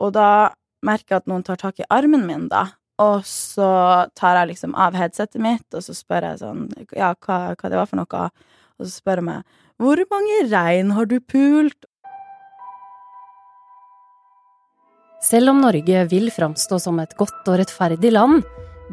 Og da merker jeg at noen tar tak i armen min, da. Og så tar jeg liksom av headsetet mitt, og så spør jeg sånn Ja, hva, hva det var for noe? Og så spør jeg meg Hvor mange rein har du pult? Selv om Norge vil framstå som et godt og rettferdig land,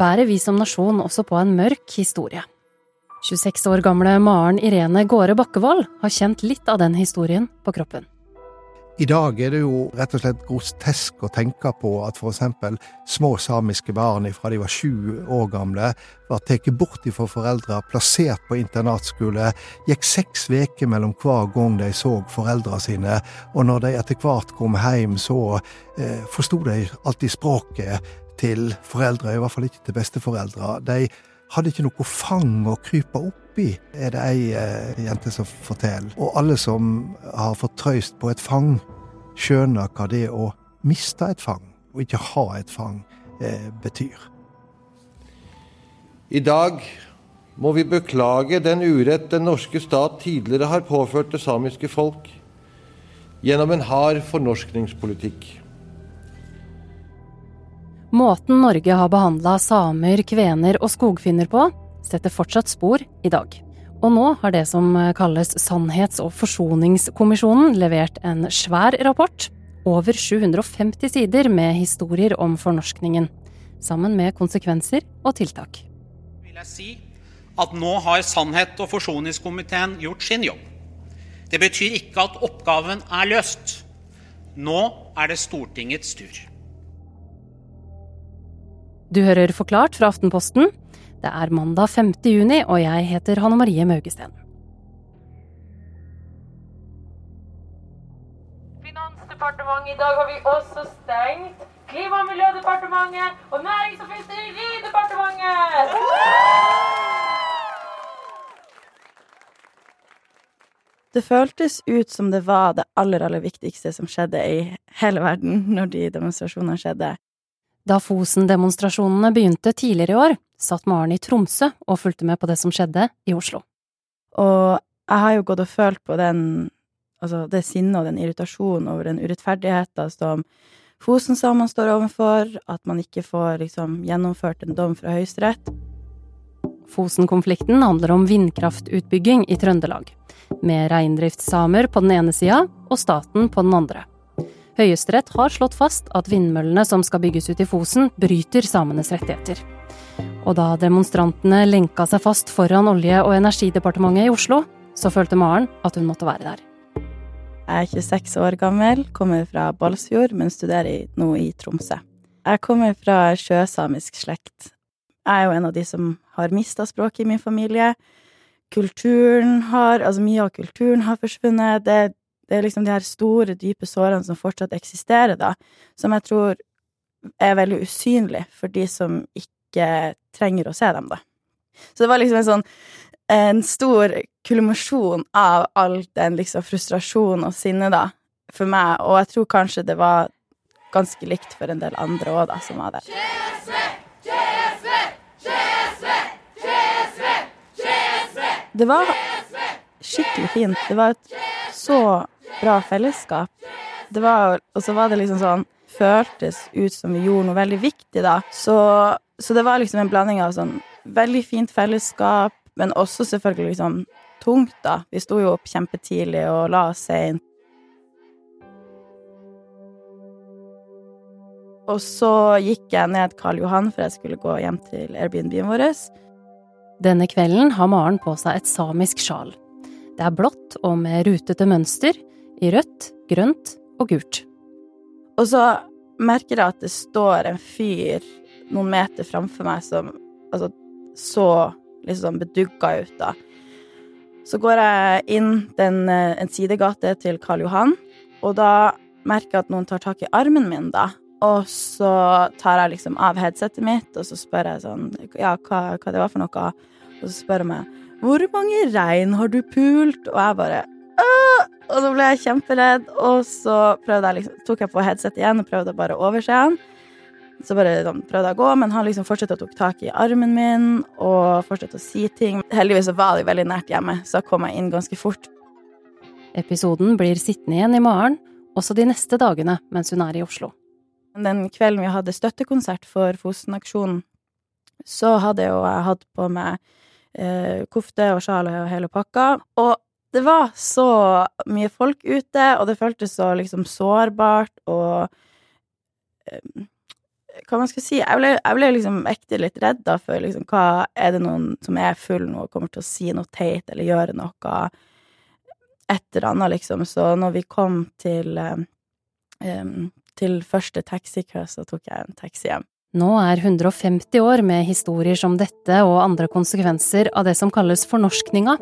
bærer vi som nasjon også på en mørk historie. 26 år gamle Maren Irene Gåre Bakkevold har kjent litt av den historien på kroppen. I dag er det jo rett og slett grotesk å tenke på at f.eks. små samiske barn fra de var sju år gamle, var tatt bort fra foreldre, plassert på internatskole, gikk seks uker mellom hver gang de så foreldrene sine, og når de etter hvert kom hjem, så eh, forsto de alltid språket til foreldre, i hvert fall ikke til besteforeldre. De hadde ikke noe fang å krype oppi, er det ei eh, jente som forteller. Og alle som har fått trøyst på et fang, skjønner hva det å miste et fang, og ikke ha et fang, eh, betyr. I dag må vi beklage den urett den norske stat tidligere har påført det samiske folk gjennom en hard fornorskningspolitikk. Måten Norge har behandla samer, kvener og skogfinner på, setter fortsatt spor i dag. Og nå har det som kalles Sannhets- og forsoningskommisjonen levert en svær rapport, over 750 sider med historier om fornorskningen, sammen med konsekvenser og tiltak. Vil jeg si at nå har Sannhet- og forsoningskomiteen gjort sin jobb. Det betyr ikke at oppgaven er løst. Nå er det Stortingets tur. Du hører Forklart fra Aftenposten. Det er mandag 5. juni, og jeg heter Hanne Marie Maugesten. Finansdepartementet, i dag har vi også stengt Klima- og miljødepartementet og Nærings- og fiskeridepartementet! Det føltes ut som det var det aller, aller viktigste som skjedde i hele verden når de demonstrasjonene skjedde. Da Fosen-demonstrasjonene begynte tidligere i år, satt Maren i Tromsø og fulgte med på det som skjedde i Oslo. Og jeg har jo gått og følt på den, altså det sinnet og den irritasjonen over den urettferdigheten som Fosen-samene står overfor, at man ikke får liksom gjennomført en dom fra Høyesterett. Fosen-konflikten handler om vindkraftutbygging i Trøndelag, med reindriftssamer på den ene sida og staten på den andre. Høyesterett har slått fast at vindmøllene som skal bygges ut i Fosen, bryter samenes rettigheter. Og da demonstrantene lenka seg fast foran Olje- og energidepartementet i Oslo, så følte Maren at hun måtte være der. Jeg er 26 år gammel, kommer fra Balsfjord, men studerer nå i Tromsø. Jeg kommer fra sjøsamisk slekt. Jeg er jo en av de som har mista språket i min familie. Kulturen har Altså, mye av kulturen har forsvunnet. Det, det er liksom de her store, dype sårene som fortsatt eksisterer, da, som jeg tror er veldig usynlig for de som ikke trenger å se dem, da. Så det var liksom en sånn en stor kulminasjon av all den liksom frustrasjon og sinne, da, for meg, og jeg tror kanskje det var ganske likt for en del andre òg, da, som var der. Det var skikkelig fint. Det var et så bra fellesskap. Det var, og så var det liksom sånn Føltes ut som vi gjorde noe veldig viktig, da. Så, så det var liksom en blanding av sånn veldig fint fellesskap, men også selvfølgelig liksom tungt, da. Vi sto jo opp kjempetidlig og la oss seint. Og så gikk jeg ned Karl Johan, for jeg skulle gå hjem til Airbnb-en vår. Denne kvelden har Maren på seg et samisk sjal. Det er blått og med rutete mønster, i rødt, grønt og gult. Og så merker jeg at det står en fyr noen meter framfor meg som altså, så sånn bedugga ut, da. Så går jeg inn den, en sidegate til Karl Johan, og da merker jeg at noen tar tak i armen min, da. Og så tar jeg liksom av headsetet mitt, og så spør jeg sånn Ja, hva, hva det var for noe? Og så spør jeg meg Hvor mange rein har du pult? Og jeg bare Åh! Og så ble jeg kjemperedd, og så jeg liksom, tok jeg på headset igjen og prøvde bare å overse han. Så bare sånn, prøvde jeg å gå, men han liksom fortsatte å tok tak i armen min og fortsatte å si ting. Heldigvis så var de veldig nært hjemme, så jeg kom jeg inn ganske fort. Episoden blir sittende igjen i Maren også de neste dagene mens hun er i Oslo. Den kvelden vi hadde støttekonsert for Fosen-aksjonen, så hadde jo jeg hatt på meg eh, kofte og sjal og hele pakka. Og det var så mye folk ute, og det føltes så liksom sårbart og eh, Hva man skal si Jeg ble, jeg ble liksom ekte litt redd da for liksom hva Er det noen som er full nå og kommer til å si noe teit eller gjøre noe et eller annet, liksom. Så når vi kom til um, til første taxikø, så tok jeg en taxi hjem. Nå er 150 år med historier som dette og andre konsekvenser av det som kalles fornorskninga,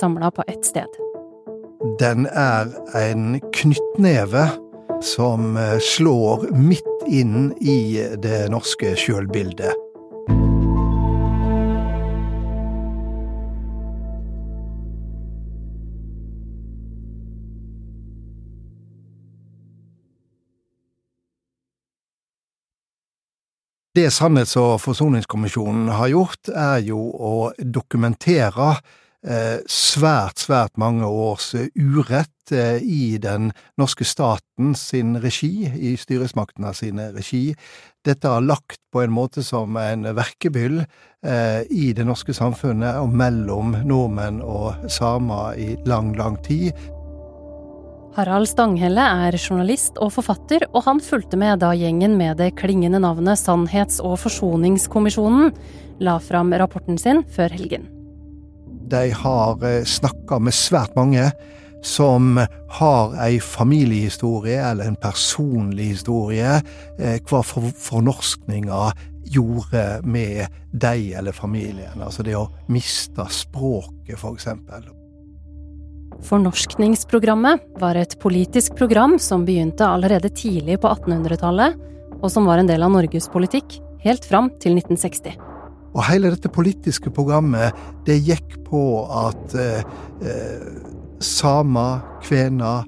samla på ett sted. Den er en knyttneve som eh, slår midt inn i det norske sjølbildet. Det Sannhets- og forsoningskommisjonen har gjort, er jo å dokumentere svært, svært mange års eh, urett eh, i den norske staten sin regi, i styresmaktene sine regi. Dette har lagt på en måte som en verkebyll eh, i det norske samfunnet og mellom nordmenn og samer i lang, lang tid. Harald Stanghelle er journalist og forfatter, og han fulgte med da gjengen med det klingende navnet Sannhets- og forsoningskommisjonen la fram rapporten sin før helgen. De har snakka med svært mange som har ei familiehistorie eller en personlig historie, eh, hva for, fornorskninga gjorde med deg eller familien. Altså det å miste språket, for eksempel. Fornorskningsprogrammet var et politisk program som begynte allerede tidlig på 1800-tallet, og som var en del av Norges politikk helt fram til 1960. Og hele dette politiske programmet, det gikk på at eh, eh, samer, kvener,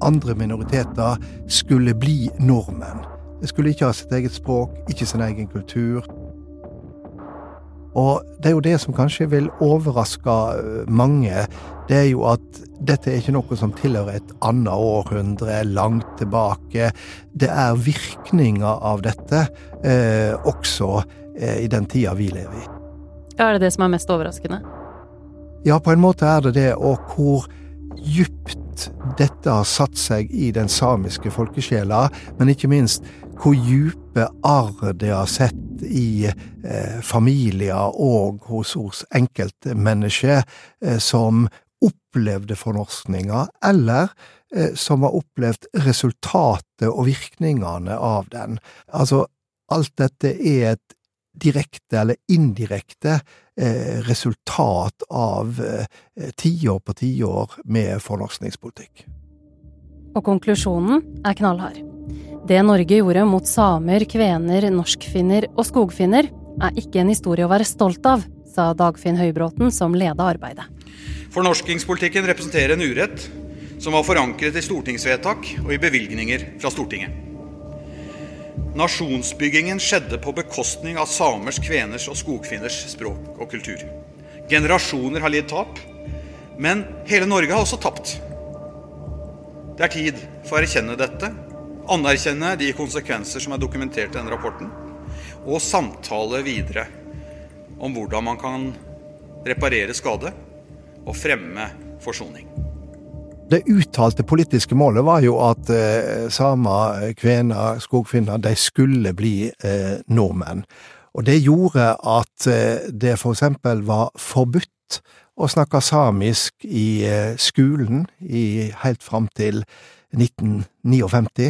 andre minoriteter skulle bli nordmenn. De skulle ikke ha sitt eget språk, ikke sin egen kultur. Og det er jo det som kanskje vil overraske mange, det er jo at dette er ikke noe som tilhører et annet århundre langt tilbake. Det er virkninger av dette eh, også eh, i den tida vi lever i. Ja, er det det som er mest overraskende? Ja, på en måte er det det, og hvor djupt dette har satt seg i den samiske folkesjela, men ikke minst hvor djupe arr det har sett i eh, familier og hos, oss enkeltmennesker eh, som opplevde fornorskninga, eller eh, som har opplevd resultatet og virkningene av den. Altså, alt dette er et direkte eller indirekte eh, resultat av eh, tiår på tiår med fornorskningspolitikk. Og konklusjonen er knallhard. Det Norge gjorde mot samer, kvener, norskfinner og skogfinner, er ikke en historie å være stolt av, sa Dagfinn Høybråten, som leda arbeidet. Fornorskingspolitikken representerer en urett som var forankret i stortingsvedtak og i bevilgninger fra Stortinget. Nasjonsbyggingen skjedde på bekostning av samers, kveners og skogfinners språk og kultur. Generasjoner har lidd tap, men hele Norge har også tapt. Det er tid for å erkjenne dette, anerkjenne de konsekvenser som er dokumentert i denne rapporten, og samtale videre om hvordan man kan reparere skade og fremme forsoning. Det uttalte politiske målet var jo at eh, samer, kvener, skogfinner, de skulle bli eh, nordmenn. Og det gjorde at eh, det for eksempel var forbudt å snakke samisk i eh, skolen i, helt fram til 1959.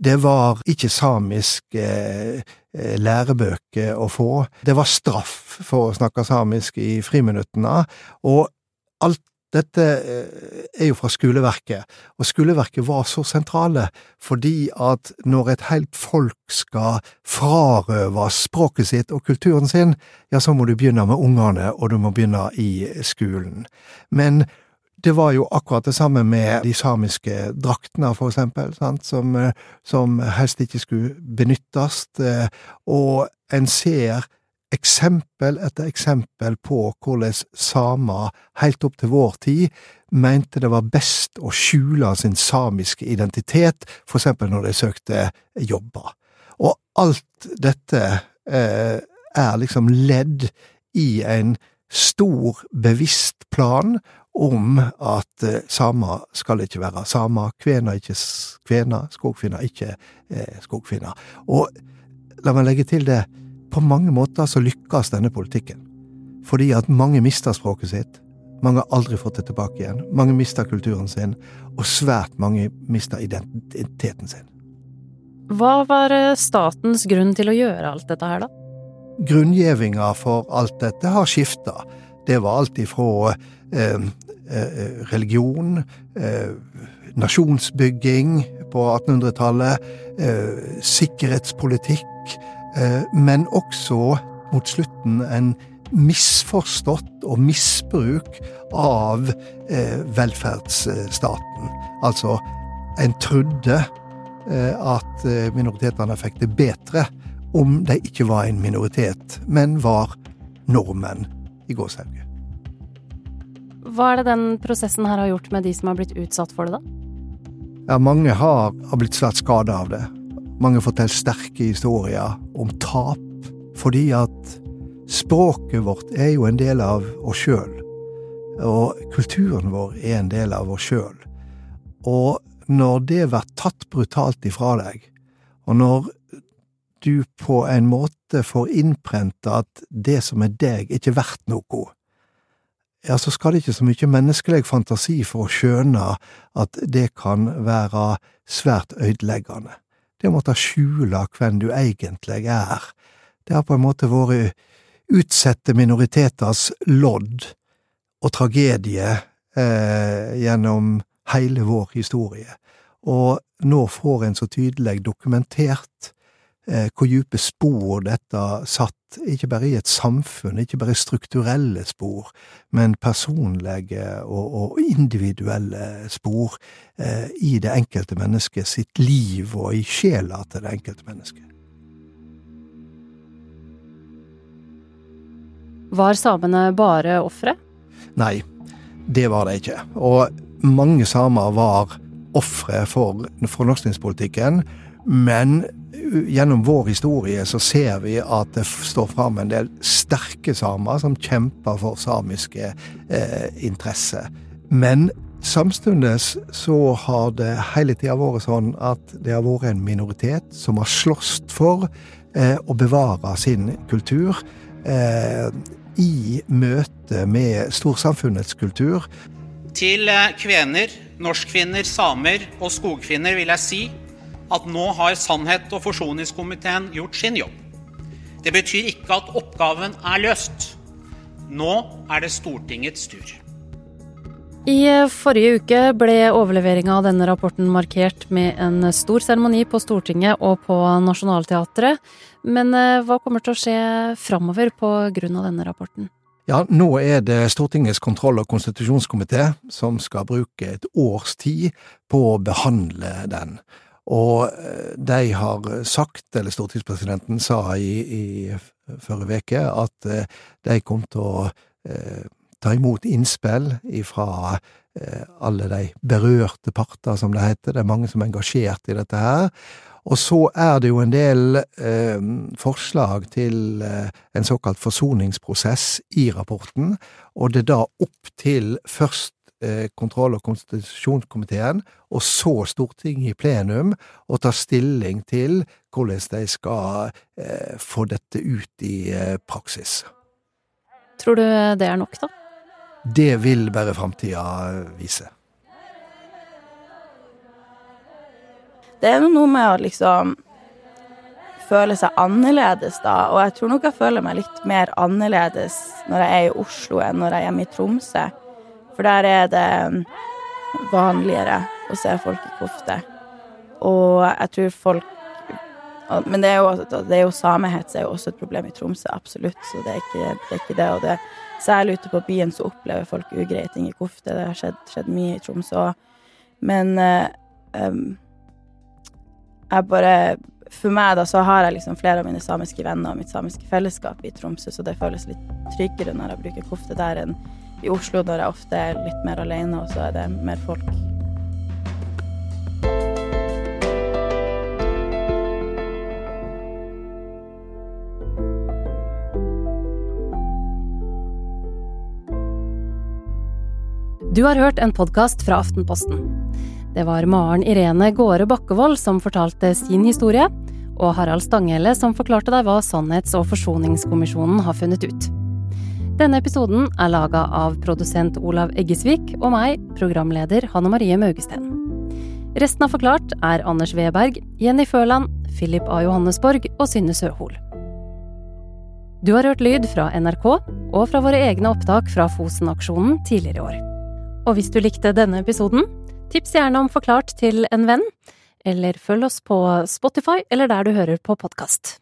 Det var ikke samisk eh, eh, lærebøker å få. Det var straff for å snakke samisk i friminuttene, og alt dette eh, er jo fra skoleverket, og skoleverket var så sentrale fordi at når et helt folk skal frarøve språket sitt og kulturen sin, ja, så må du begynne med ungene, og du må begynne i skolen. Men det var jo akkurat det samme med de samiske draktene, for eksempel, sant, som, eh, som helst ikke skulle benyttes, eh, og en ser eksempel etter eksempel på hvordan samer helt opp til vår tid mente det var best å skjule sin samiske identitet, for eksempel når de søkte jobber. Og alt dette eh, er liksom ledd i en stor, bevisst plan om at eh, samer skal ikke være samer, kvener ikke kvener, skogfinner ikke eh, skogfinner. Og la meg legge til det, på mange måter så lykkes denne politikken. Fordi at mange mister språket sitt, mange har aldri fått det tilbake igjen, mange mister kulturen sin, og svært mange mister identiteten sin. Hva var eh, statens grunn til å gjøre alt dette her, da? Grunngjevinga for alt dette har skifta. Det var alt ifra eh, eh, religion, eh, nasjonsbygging på 1800-tallet, eh, sikkerhetspolitikk, men også mot slutten en misforstått og misbruk av velferdsstaten. Altså, en trodde at minoritetene fikk det bedre om de ikke var en minoritet, men var nordmenn i gåshauget. Hva er det den prosessen her har gjort med de som har blitt utsatt for det, da? Ja, mange har, har blitt svært skada av det. Mange forteller sterke historier om tap, fordi at språket vårt er jo en del av oss sjøl. Og kulturen vår er en del av oss sjøl. Og når det blir tatt brutalt ifra deg, og når du på en måte får innprenta at det som er deg, ikke er verdt noe, ja, så skal det ikke så mye menneskelig fantasi for å skjønne at det kan være svært ødeleggende. Det å måtte skjule hvem du egentlig er, det har på en måte vært utsette minoriteters lodd og tragedie eh, gjennom hele vår historie, og nå får en så tydelig dokumentert hvor dype spor dette satt, ikke bare i et samfunn, ikke bare strukturelle spor, men personlige og, og individuelle spor eh, i det enkelte mennesket sitt liv og i sjela til det enkelte mennesket. Var samene bare ofre? Nei, det var de ikke. Og mange samer var ofre for fornorskningspolitikken, men gjennom vår historie så ser vi at det står fram en del sterke samer som kjemper for samiske eh, interesser. Men samtidig så har det hele tida vært sånn at det har vært en minoritet som har slåss for eh, å bevare sin kultur. Eh, I møte med storsamfunnets kultur. Til eh, kvener, norskfinner, samer og skogfinner vil jeg si at nå har Sannhet- og forsoningskomiteen gjort sin jobb. Det betyr ikke at oppgaven er løst. Nå er det Stortingets tur. I forrige uke ble overleveringa av denne rapporten markert med en stor seremoni på Stortinget og på Nationaltheatret. Men eh, hva kommer til å skje framover av denne rapporten? Ja, nå er det Stortingets kontroll- og konstitusjonskomité som skal bruke et års tid på å behandle den. Og eh, de har sagt, eller stortingspresidenten sa i, i førre uke, at eh, de kom til å eh, ta imot innspill fra eh, alle de berørte parter, som det heter. Det er mange som er engasjert i dette her. Og så er det jo en del eh, forslag til eh, en såkalt forsoningsprosess i rapporten, og det er da opp til først kontroll- og konstitusjonskomiteen, og så Stortinget i plenum, og ta stilling til hvordan de skal eh, få dette ut i eh, praksis. Tror du det er nok, da? Det vil bare framtida vise. Det er noe med å liksom føle seg annerledes, da. Og jeg tror nok jeg føler meg litt mer annerledes når jeg er i Oslo enn når jeg er hjemme i Tromsø. For der er det vanligere å se folk i kofte. Og jeg tror folk Men det er jo, det er jo samehets er jo også et problem i Tromsø, absolutt. Så det er ikke det. Er ikke det og det, særlig ute på byen så opplever folk ugreie ting i kofte. Det har skjedd, skjedd mye i Tromsø òg. Men um, jeg bare For meg, da, så har jeg liksom flere av mine samiske venner og mitt samiske fellesskap i Tromsø, så det føles litt tryggere når jeg bruker kofte der enn i Oslo når jeg ofte er litt mer alene, og så er det mer folk. Du har hørt en podkast fra Aftenposten. Det var Maren Irene Gåre Bakkevold som fortalte sin historie, og Harald Stanghelle som forklarte deg hva Sannhets- og forsoningskommisjonen har funnet ut. Denne episoden er laga av produsent Olav Eggesvik og meg, programleder Hanne Marie Maugesten. Resten av Forklart er Anders Weberg, Jenny Føland, Philip A. Johannesborg og Synne Søhol. Du har hørt lyd fra NRK og fra våre egne opptak fra Fosen-aksjonen tidligere i år. Og hvis du likte denne episoden, tips gjerne om Forklart til en venn, eller følg oss på Spotify eller der du hører på podkast.